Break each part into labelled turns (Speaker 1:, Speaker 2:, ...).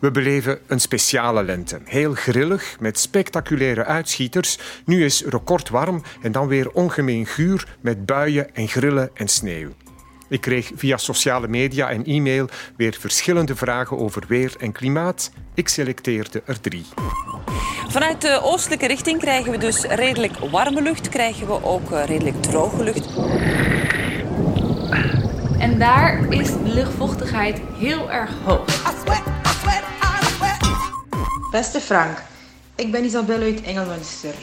Speaker 1: We beleven een speciale lente. Heel grillig, met spectaculaire uitschieters. Nu is recordwarm en dan weer ongemeen guur met buien en grillen en sneeuw. Ik kreeg via sociale media en e-mail weer verschillende vragen over weer en klimaat. Ik selecteerde er drie.
Speaker 2: Vanuit de oostelijke richting krijgen we dus redelijk warme lucht, krijgen we ook eh, redelijk droge lucht.
Speaker 3: En daar is de luchtvochtigheid heel erg hoog.
Speaker 4: Beste Frank, ik ben Isabelle uit Engelmunster.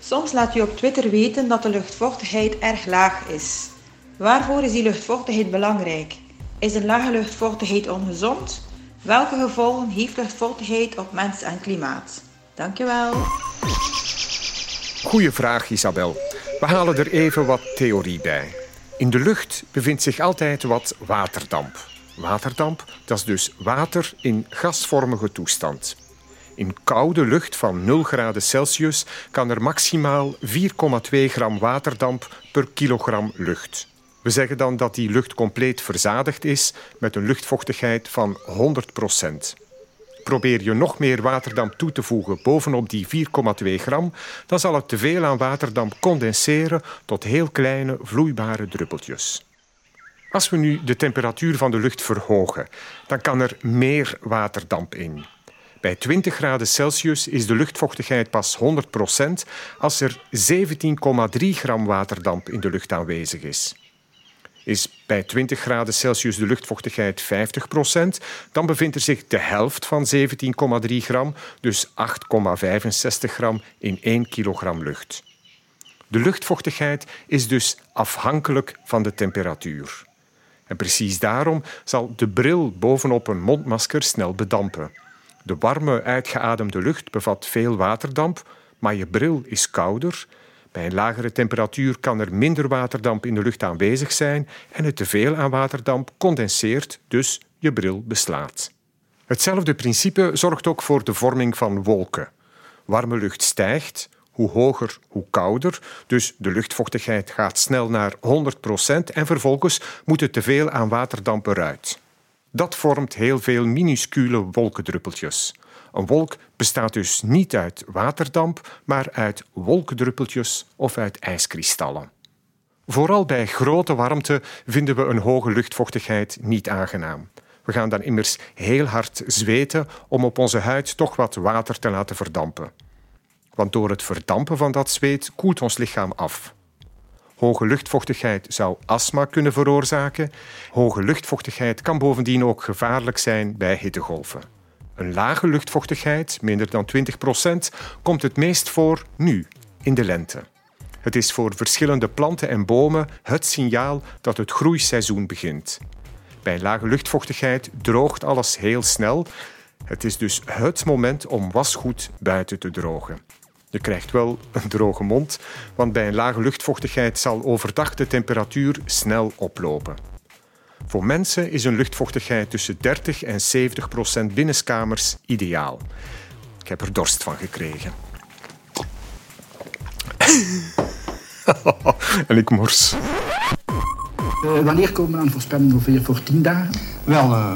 Speaker 4: Soms laat u op Twitter weten dat de luchtvochtigheid erg laag is. Waarvoor is die luchtvochtigheid belangrijk? Is een lage luchtvochtigheid ongezond? Welke gevolgen heeft luchtvochtigheid op mens en klimaat? Dankjewel.
Speaker 1: Goeie vraag, Isabel. We halen er even wat theorie bij. In de lucht bevindt zich altijd wat waterdamp. Waterdamp, dat is dus water in gasvormige toestand. In koude lucht van 0 graden Celsius kan er maximaal 4,2 gram waterdamp per kilogram lucht. We zeggen dan dat die lucht compleet verzadigd is met een luchtvochtigheid van 100% Probeer je nog meer waterdamp toe te voegen bovenop die 4,2 gram, dan zal het teveel aan waterdamp condenseren tot heel kleine vloeibare druppeltjes. Als we nu de temperatuur van de lucht verhogen, dan kan er meer waterdamp in. Bij 20 graden Celsius is de luchtvochtigheid pas 100% als er 17,3 gram waterdamp in de lucht aanwezig is. Is bij 20 graden Celsius de luchtvochtigheid 50% dan bevindt er zich de helft van 17,3 gram, dus 8,65 gram in 1 kilogram lucht. De luchtvochtigheid is dus afhankelijk van de temperatuur. En precies daarom zal de bril bovenop een mondmasker snel bedampen. De warme, uitgeademde lucht bevat veel waterdamp, maar je bril is kouder. Bij een lagere temperatuur kan er minder waterdamp in de lucht aanwezig zijn en het teveel aan waterdamp condenseert, dus je bril beslaat. Hetzelfde principe zorgt ook voor de vorming van wolken. Warme lucht stijgt, hoe hoger, hoe kouder. Dus de luchtvochtigheid gaat snel naar 100% en vervolgens moet het teveel aan waterdamp eruit. Dat vormt heel veel minuscule wolkendruppeltjes. Een wolk bestaat dus niet uit waterdamp, maar uit wolkendruppeltjes of uit ijskristallen. Vooral bij grote warmte vinden we een hoge luchtvochtigheid niet aangenaam. We gaan dan immers heel hard zweten om op onze huid toch wat water te laten verdampen. Want door het verdampen van dat zweet koelt ons lichaam af. Hoge luchtvochtigheid zou astma kunnen veroorzaken. Hoge luchtvochtigheid kan bovendien ook gevaarlijk zijn bij hittegolven. Een lage luchtvochtigheid, minder dan 20% komt het meest voor nu, in de lente. Het is voor verschillende planten en bomen het signaal dat het groeiseizoen begint. Bij lage luchtvochtigheid droogt alles heel snel. Het is dus het moment om wasgoed buiten te drogen. Je krijgt wel een droge mond, want bij een lage luchtvochtigheid zal overdag de temperatuur snel oplopen. Voor mensen is een luchtvochtigheid tussen 30 en 70 procent binnenskamers ideaal. Ik heb er dorst van gekregen. en ik mors.
Speaker 5: Uh, wanneer komen we aan voorspellingen voor, voor tien dagen?
Speaker 6: Wel, uh,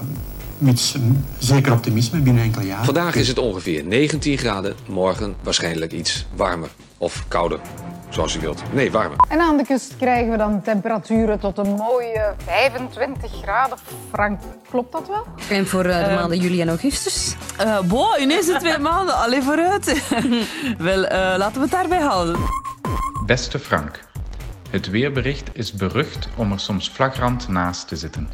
Speaker 6: met zeker optimisme binnen enkele jaren.
Speaker 7: Vandaag is het ongeveer 19 graden, morgen waarschijnlijk iets warmer of kouder. Zoals u wilt. Nee, warmer.
Speaker 8: En aan de kust krijgen we dan temperaturen tot een mooie 25 graden. Frank, klopt dat wel?
Speaker 9: En voor uh, de uh, maanden juli en augustus?
Speaker 2: Uh, boah, ineens de twee maanden. Allee, vooruit. wel, laten we het daarbij houden.
Speaker 10: Beste Frank, het weerbericht is berucht om er soms flagrant naast te zitten.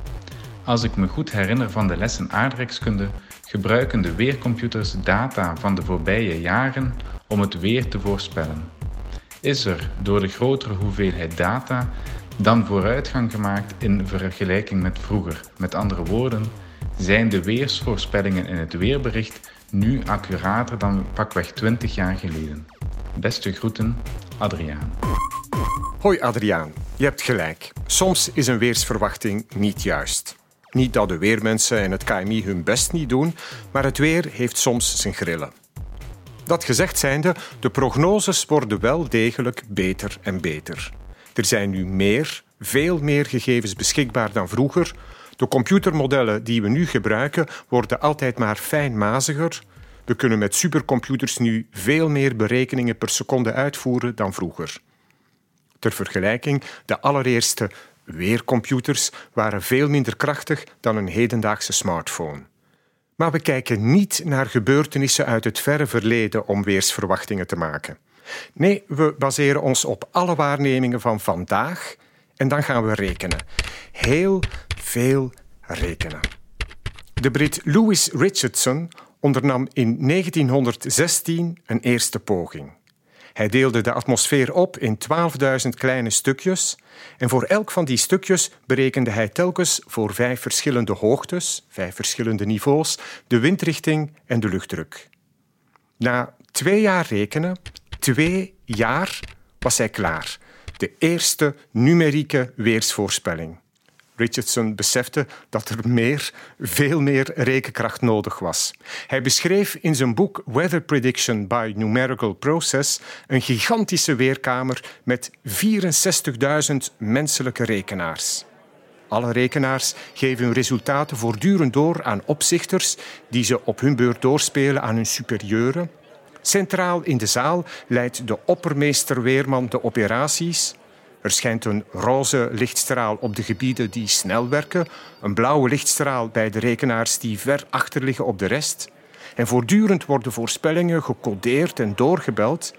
Speaker 10: Als ik me goed herinner van de lessen aardrijkskunde, gebruiken de weercomputers data van de voorbije jaren om het weer te voorspellen. Is er door de grotere hoeveelheid data dan vooruitgang gemaakt in vergelijking met vroeger? Met andere woorden, zijn de weersvoorspellingen in het weerbericht nu accurater dan pakweg 20 jaar geleden? Beste groeten, Adriaan.
Speaker 1: Hoi Adriaan, je hebt gelijk. Soms is een weersverwachting niet juist. Niet dat de weermensen en het KMI hun best niet doen, maar het weer heeft soms zijn grillen. Dat gezegd zijnde, de prognoses worden wel degelijk beter en beter. Er zijn nu meer, veel meer gegevens beschikbaar dan vroeger. De computermodellen die we nu gebruiken worden altijd maar fijnmaziger. We kunnen met supercomputers nu veel meer berekeningen per seconde uitvoeren dan vroeger. Ter vergelijking, de allereerste weercomputers waren veel minder krachtig dan een hedendaagse smartphone. Maar we kijken niet naar gebeurtenissen uit het verre verleden om weersverwachtingen te maken. Nee, we baseren ons op alle waarnemingen van vandaag en dan gaan we rekenen. Heel veel rekenen. De Brit Louis Richardson ondernam in 1916 een eerste poging. Hij deelde de atmosfeer op in 12.000 kleine stukjes en voor elk van die stukjes berekende hij telkens voor vijf verschillende hoogtes, vijf verschillende niveaus, de windrichting en de luchtdruk. Na twee jaar rekenen, twee jaar, was hij klaar. De eerste numerieke weersvoorspelling. Richardson besefte dat er meer, veel meer rekenkracht nodig was. Hij beschreef in zijn boek Weather Prediction by Numerical Process een gigantische weerkamer met 64.000 menselijke rekenaars. Alle rekenaars geven hun resultaten voortdurend door aan opzichters die ze op hun beurt doorspelen aan hun superieuren. Centraal in de zaal leidt de oppermeester Weerman de operaties. Er schijnt een roze lichtstraal op de gebieden die snel werken, een blauwe lichtstraal bij de rekenaars die ver achter liggen op de rest. En voortdurend worden voorspellingen gecodeerd en doorgebeld.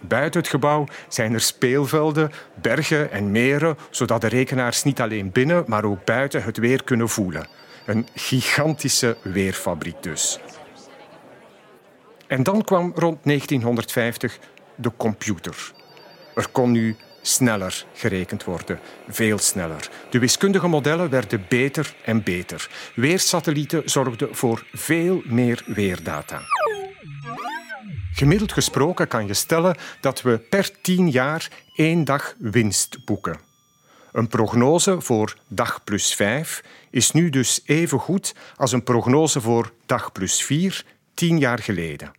Speaker 1: Buiten het gebouw zijn er speelvelden, bergen en meren, zodat de rekenaars niet alleen binnen, maar ook buiten het weer kunnen voelen. Een gigantische weerfabriek dus. En dan kwam rond 1950 de computer. Er kon nu sneller gerekend worden, veel sneller. De wiskundige modellen werden beter en beter. Weersatellieten zorgden voor veel meer weerdata. Gemiddeld gesproken kan je stellen dat we per tien jaar één dag winst boeken. Een prognose voor dag plus vijf is nu dus even goed als een prognose voor dag plus vier tien jaar geleden.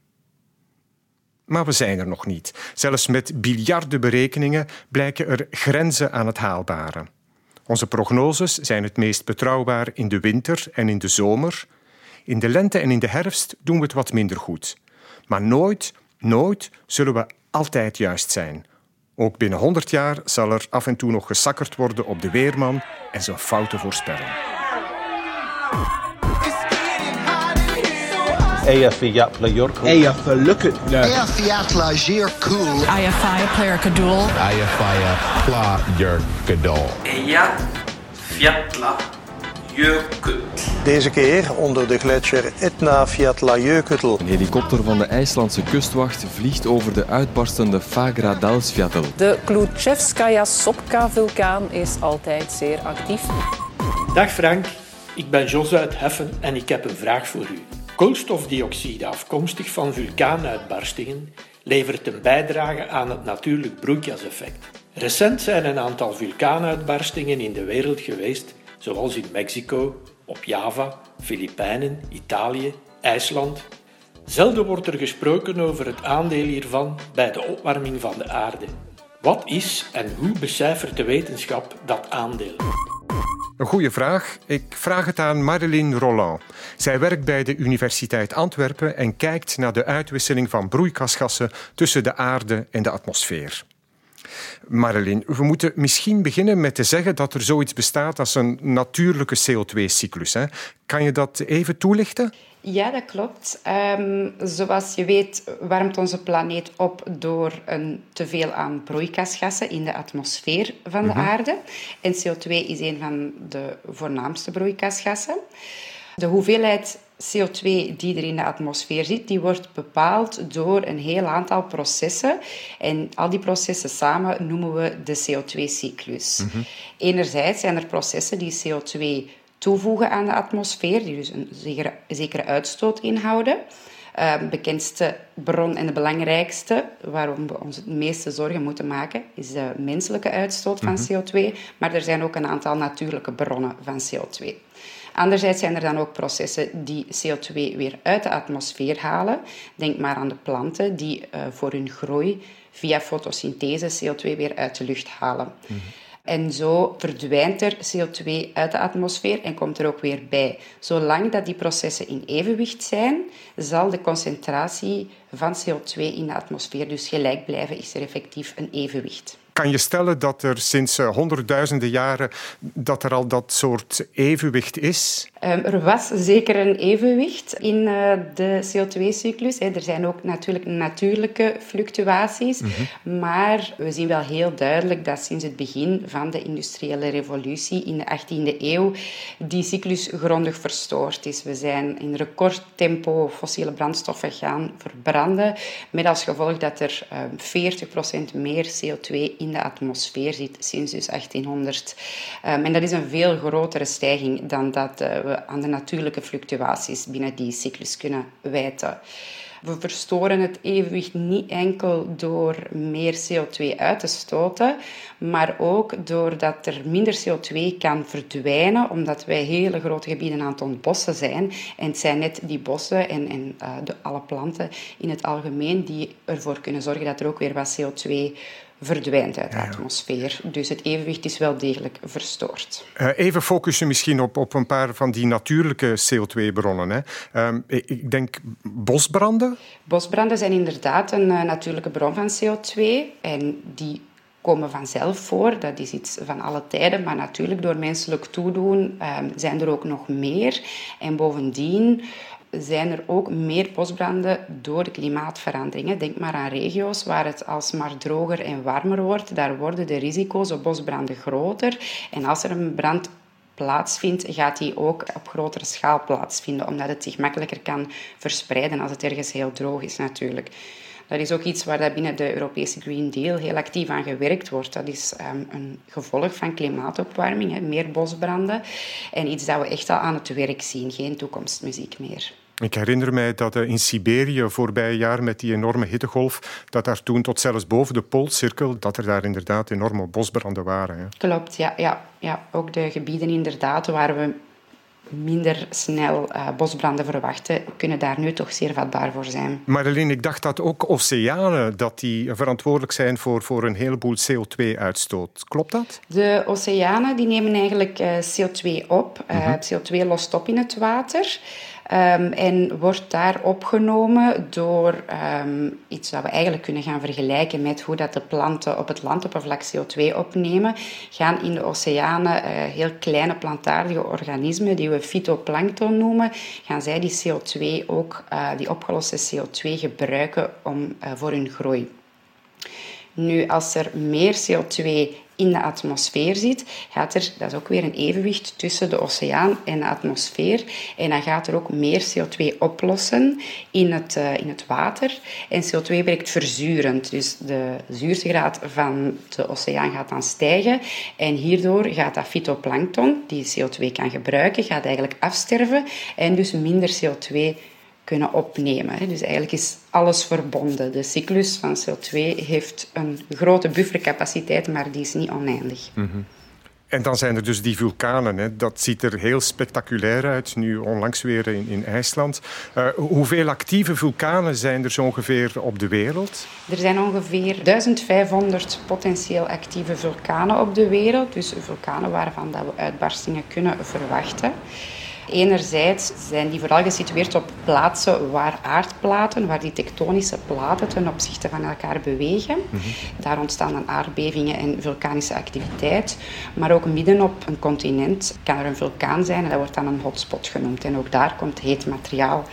Speaker 1: Maar we zijn er nog niet. Zelfs met biljarden berekeningen blijken er grenzen aan het haalbare. Onze prognoses zijn het meest betrouwbaar in de winter en in de zomer. In de lente en in de herfst doen we het wat minder goed. Maar nooit, nooit zullen we altijd juist zijn. Ook binnen 100 jaar zal er af en toe nog gesakkerd worden op de weerman en zijn foute voorspelling.
Speaker 11: Eia fiat la jorko.
Speaker 12: Eia verlukkig.
Speaker 13: Eia fiat la zeer cool.
Speaker 14: Eia fia plerkadoel.
Speaker 11: Eia fia pla jurkadool.
Speaker 15: Eia fiat la jurkut.
Speaker 16: Deze keer onder de gletsjer Etna Fiatla-Jökull.
Speaker 9: Een helikopter van de IJslandse kustwacht vliegt over de uitbarstende Fagradalsfjall.
Speaker 17: De Kluchevskaya Sopka-vulkaan is altijd zeer actief.
Speaker 11: Dag Frank, ik ben Jos uit Heffen en ik heb een vraag voor u. Koolstofdioxide afkomstig van vulkaanuitbarstingen levert een bijdrage aan het natuurlijk broeikaseffect. Recent zijn een aantal vulkaanuitbarstingen in de wereld geweest, zoals in Mexico, op Java, Filipijnen, Italië, IJsland. Zelden wordt er gesproken over het aandeel hiervan bij de opwarming van de aarde. Wat is en hoe becijfert de wetenschap dat aandeel?
Speaker 1: Een goede vraag. Ik vraag het aan Marilyn Roland. Zij werkt bij de Universiteit Antwerpen en kijkt naar de uitwisseling van broeikasgassen tussen de aarde en de atmosfeer. Marilyn, we moeten misschien beginnen met te zeggen dat er zoiets bestaat als een natuurlijke CO2-cyclus. Kan je dat even toelichten?
Speaker 18: Ja, dat klopt. Um, zoals je weet warmt onze planeet op door een teveel aan broeikasgassen in de atmosfeer van de mm -hmm. aarde. En CO2 is een van de voornaamste broeikasgassen. De hoeveelheid CO2 die er in de atmosfeer zit, die wordt bepaald door een heel aantal processen. En al die processen samen noemen we de CO2-cyclus. Mm -hmm. Enerzijds zijn er processen die CO2 toevoegen aan de atmosfeer, die dus een zekere, zekere uitstoot inhouden. uh, bekendste bron en de belangrijkste, waarom we ons het meeste zorgen moeten maken, is de menselijke uitstoot van mhm. CO2. Maar er zijn ook een aantal natuurlijke bronnen van CO2. Anderzijds zijn er dan ook processen die CO2 weer uit de atmosfeer halen. Denk maar aan de planten die uh, voor hun groei via fotosynthese CO2 weer uit de lucht halen. Mhm. En zo verdwijnt er CO2 uit de atmosfeer en komt er ook weer bij. Zolang dat die processen in evenwicht zijn, zal de concentratie van CO2 in de atmosfeer dus gelijk blijven, is er effectief een evenwicht.
Speaker 1: Kan je stellen dat er sinds eh, honderdduizenden jaren dat er al dat soort evenwicht is?
Speaker 18: Ehm, er was zeker een evenwicht in eh, de CO2-cyclus. Er zijn ook natuurlijk natuurlijke fluctuaties. Mhm. Maar we zien wel heel duidelijk dat sinds het begin van de industriële revolutie in de 18e eeuw die cyclus grondig verstoord is. We zijn in recordtempo fossiele brandstoffen gaan verbranden. Met als gevolg dat er 40% ehm, meer CO2 in de atmosfeer zit sinds dus 1800. Ehm, en dat is een veel grotere stijging dan dat eh, aan de natuurlijke fluctuaties binnen die cyclus kunnen wijten. We verstoren het evenwicht niet enkel door meer CO2 uit te stoten, maar ook doordat er minder CO2 kan verdwijnen, omdat wij hele grote gebieden aan het ontbossen zijn. En het zijn net die bossen en, en uh, de, alle planten in het algemeen die ervoor kunnen zorgen dat er ook weer wat CO2 verdwijnt uit de atmosfeer. Dus het evenwicht is wel degelijk verstoord.
Speaker 1: Uh, even focussen misschien op, op een paar van die natuurlijke CO2-bronnen. Um, ik denk bosbranden?
Speaker 18: Bosbranden zijn inderdaad een uh, natuurlijke bron van CO2 en die komen vanzelf voor. Dat is iets van alle tijden, maar natuurlijk door menselijk toedoen um, zijn er ook nog meer. En bovendien zijn er ook meer bosbranden door de klimaatveranderingen. Denk maar aan regio's waar het alsmaar droger en warmer wordt. Daar worden de risico's op bosbranden groter. En als er een brand plaatsvindt, gaat die ook op grotere schaal plaatsvinden, omdat het zich makkelijker kan verspreiden als het ergens heel droog is natuurlijk. Dat is ook iets waar dat binnen de Europese Green Deal heel actief aan gewerkt wordt. Dat is um, een gevolg van klimaatopwarming, hè, meer bosbranden. En iets dat we echt al aan het werk zien, geen toekomstmuziek meer.
Speaker 1: Ik herinner mij dat eh, in Siberië voorbije jaar met die enorme hittegolf, dat daar toen tot zelfs boven de Poolcirkel, dat er daar inderdaad enorme bosbranden waren. Hè.
Speaker 18: Klopt, ja, ja, ja. Ook de gebieden inderdaad waar we minder snel uh, bosbranden verwachten, kunnen daar nu toch zeer vatbaar voor zijn.
Speaker 1: Marleen, ik dacht dat ook oceanen dat die verantwoordelijk zijn voor, voor een heleboel CO2-uitstoot. Klopt dat?
Speaker 18: De oceanen die nemen eigenlijk uh, CO2 op. Uh, mm -hmm. CO2 lost op in het water. Um, en wordt daar opgenomen door um, iets wat we eigenlijk kunnen gaan vergelijken met hoe dat de planten op het landoppervlak CO2 opnemen. Gaan in de oceanen uh, heel kleine plantaardige organismen, die we fytoplankton noemen, gaan zij die CO2 ook, uh, die opgeloste CO2 gebruiken om, uh, voor hun groei. Nu, als er meer CO2 in de atmosfeer zit, gaat er, dat is ook weer een evenwicht tussen de oceaan en de atmosfeer. En dan gaat er ook meer CO2 oplossen in het, uh, in het water. En CO2 werkt verzurend, dus de zuurtegraad van de oceaan gaat dan stijgen. En hierdoor gaat dat fytoplankton, die CO2 kan gebruiken, gaat eigenlijk afsterven en dus minder CO2 kunnen opnemen. Dus eigenlijk is alles verbonden. De cyclus van CO2 heeft een grote buffercapaciteit, maar die is niet oneindig.
Speaker 1: Mhm. En dan zijn er dus die vulkanen. Hè. Dat ziet er heel spectaculair uit, nu onlangs weer in, in IJsland. Uh, hoeveel actieve vulkanen zijn er zo ongeveer op de wereld?
Speaker 18: Er zijn ongeveer 1500 potentieel actieve vulkanen op de wereld. Dus vulkanen waarvan dat we uitbarstingen kunnen verwachten. Enerzijds zijn die vooral gesitueerd op plaatsen waar aardplaten, waar die tektonische platen ten opzichte van elkaar bewegen. Mhm. Daar ontstaan dan aardbevingen en vulkanische activiteit. Maar ook midden op een continent kan er een vulkaan zijn en dat wordt dan een hotspot genoemd. En ook daar komt heet materiaal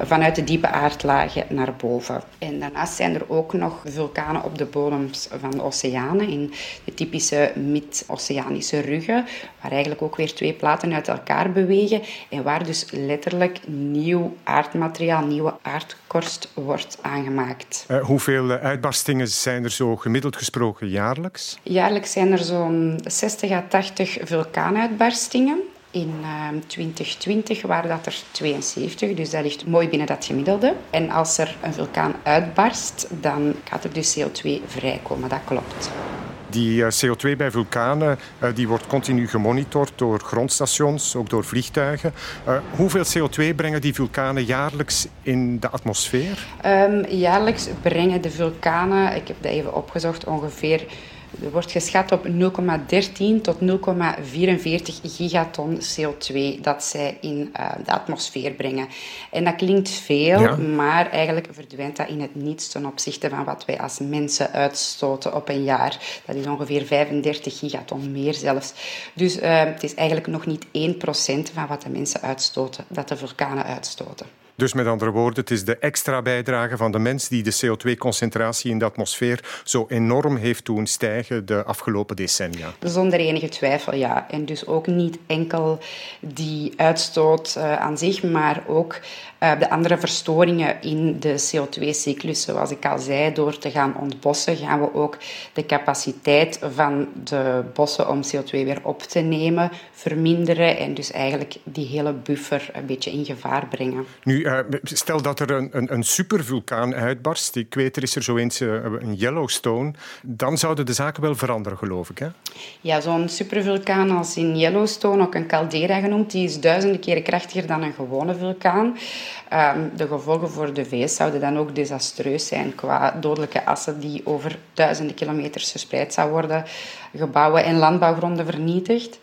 Speaker 18: vanuit de diepe aardlagen naar boven. En daarnaast zijn er ook nog vulkanen op de bodems van de oceanen, in de typische mid-oceanische ruggen, waar eigenlijk ook weer twee platen uit elkaar bewegen en waar dus letterlijk nieuw aardmateriaal, nieuwe aardkorst wordt aangemaakt.
Speaker 1: Uh, hoeveel uitbarstingen zijn er zo gemiddeld gesproken jaarlijks?
Speaker 18: Jaarlijks zijn er zo'n 60 à 80 vulkaanuitbarstingen In 2020 waren dat er 72, dus dat ligt mooi binnen dat gemiddelde. En als er een vulkaan uitbarst, dan gaat er dus CO2 vrijkomen, dat klopt.
Speaker 1: Die eh, CO2 bij vulkanen eh, die wordt continu gemonitord door grondstations, ook door vliegtuigen. Uh, hoeveel CO2 brengen die vulkanen jaarlijks in de atmosfeer?
Speaker 18: Um, jaarlijks brengen de vulkanen, ik heb dat even opgezocht, ongeveer er wordt geschat op 0,13 tot 0,44 gigaton CO2 dat zij in uh, de atmosfeer brengen. En dat klinkt veel, ja. maar eigenlijk verdwijnt dat in het niets ten opzichte van wat wij als mensen uitstoten op een jaar. Dat is ongeveer 35 gigaton meer zelfs. Dus uh, het is eigenlijk nog niet 1% van wat de mensen uitstoten, dat de vulkanen uitstoten.
Speaker 1: Dus met andere woorden, het is de extra bijdrage van de mens die de CO2-concentratie in de atmosfeer zo enorm heeft doen stijgen de afgelopen decennia.
Speaker 18: Zonder enige twijfel, ja. En dus ook niet enkel die uitstoot uh, aan zich, maar ook uh, de andere verstoringen in de CO2-cyclus. Zoals ik al zei, door te gaan ontbossen gaan we ook de capaciteit van de bossen om CO2 weer op te nemen verminderen en dus eigenlijk die hele buffer een beetje in gevaar brengen.
Speaker 1: Nu, stel dat er een, een, een, supervulkaan uitbarst, ik weet er is er zo eens uh, een Yellowstone, dan zouden de zaken wel veranderen, geloof ik. Hè?
Speaker 18: Ja, zo'n supervulkaan als in Yellowstone, ook een caldera genoemd, die is duizenden keren krachtiger dan een gewone vulkaan. Um, de gevolgen voor de VS zouden dan ook desastreus zijn qua dodelijke assen die over duizenden kilometers verspreid zou worden, gebouwen en landbouwgronden vernietigd.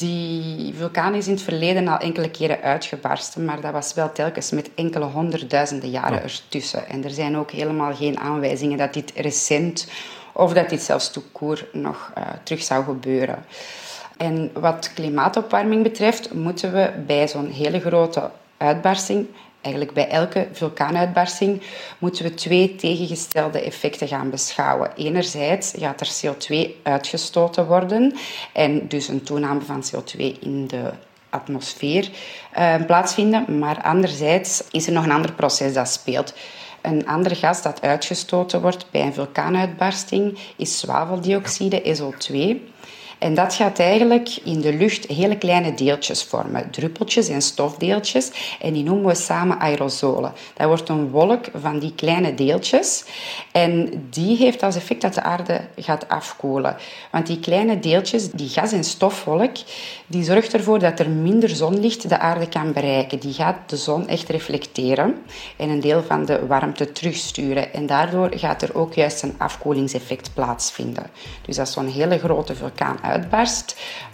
Speaker 18: Die vulkaan is in het verleden al enkele keren uitgebarsten, maar dat was wel telkens met enkele honderdduizenden jaren oh. ertussen. En er zijn ook helemaal geen aanwijzingen dat dit recent of dat dit zelfs toekoer nog uh, terug zou gebeuren. En wat klimaatopwarming betreft, moeten we bij zo'n hele grote uitbarsting eigenlijk bij elke vulkaanuitbarsting moeten we twee tegengestelde effecten gaan beschouwen. Enerzijds gaat er CO2 uitgestoten worden en dus een toename van CO2 in de atmosfeer uh, plaatsvinden, maar anderzijds is er nog een ander proces dat speelt. Een ander gas dat uitgestoten wordt bij een vulkaanuitbarsting is zwaveldioxide, SO2. En dat gaat eigenlijk in de lucht hele kleine deeltjes vormen, druppeltjes en stofdeeltjes. En die noemen we samen aerosolen. Dat wordt een wolk van die kleine deeltjes. En die heeft als effect dat de aarde gaat afkoelen. Want die kleine deeltjes, die gas- en stofwolk, die zorgt ervoor dat er minder zonlicht de aarde kan bereiken. Die gaat de zon echt reflecteren en een deel van de warmte terugsturen. En daardoor gaat er ook juist een afkoelingseffect plaatsvinden. Dus als zo'n hele grote vulkaan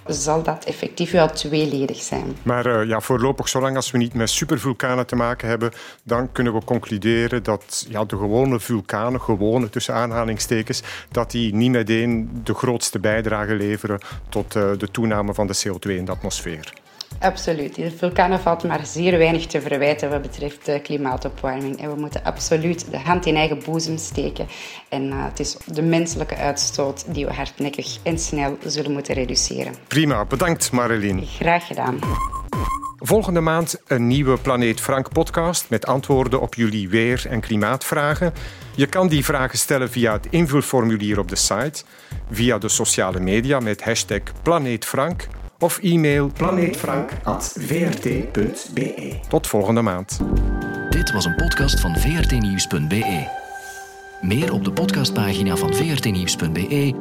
Speaker 18: zal dat effectief wel tweeledig zijn.
Speaker 1: Maar uh, ja, voorlopig, zolang als we niet met supervulkanen te maken hebben, dan kunnen we concluderen dat ja, de gewone vulkanen, gewone tussen aanhalingstekens, dat die niet meteen de grootste bijdrage leveren tot uh, de toename van de CO2 in de atmosfeer.
Speaker 18: Absoluut. De vulkanen valt maar zeer weinig te verwijten wat betreft de klimaatopwarming. En we moeten absoluut de hand in eigen boezem steken. En uh, het is de menselijke uitstoot die we hardnekkig en snel zullen moeten reduceren.
Speaker 1: Prima, bedankt Marilyn.
Speaker 18: Graag gedaan.
Speaker 1: Volgende maand een nieuwe Planeet Frank podcast met antwoorden op jullie weer- en klimaatvragen. Je kan die vragen stellen via het invulformulier op de site, via de sociale media met hashtag Planeet Frank of e-mail planeetfrank.vrt.be. Tot volgende maand.
Speaker 12: Dit was een podcast van vrtnieuws.be. Meer op de podcastpagina van vrtnieuws.be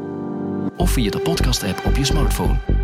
Speaker 12: of via de podcast-app op je smartphone.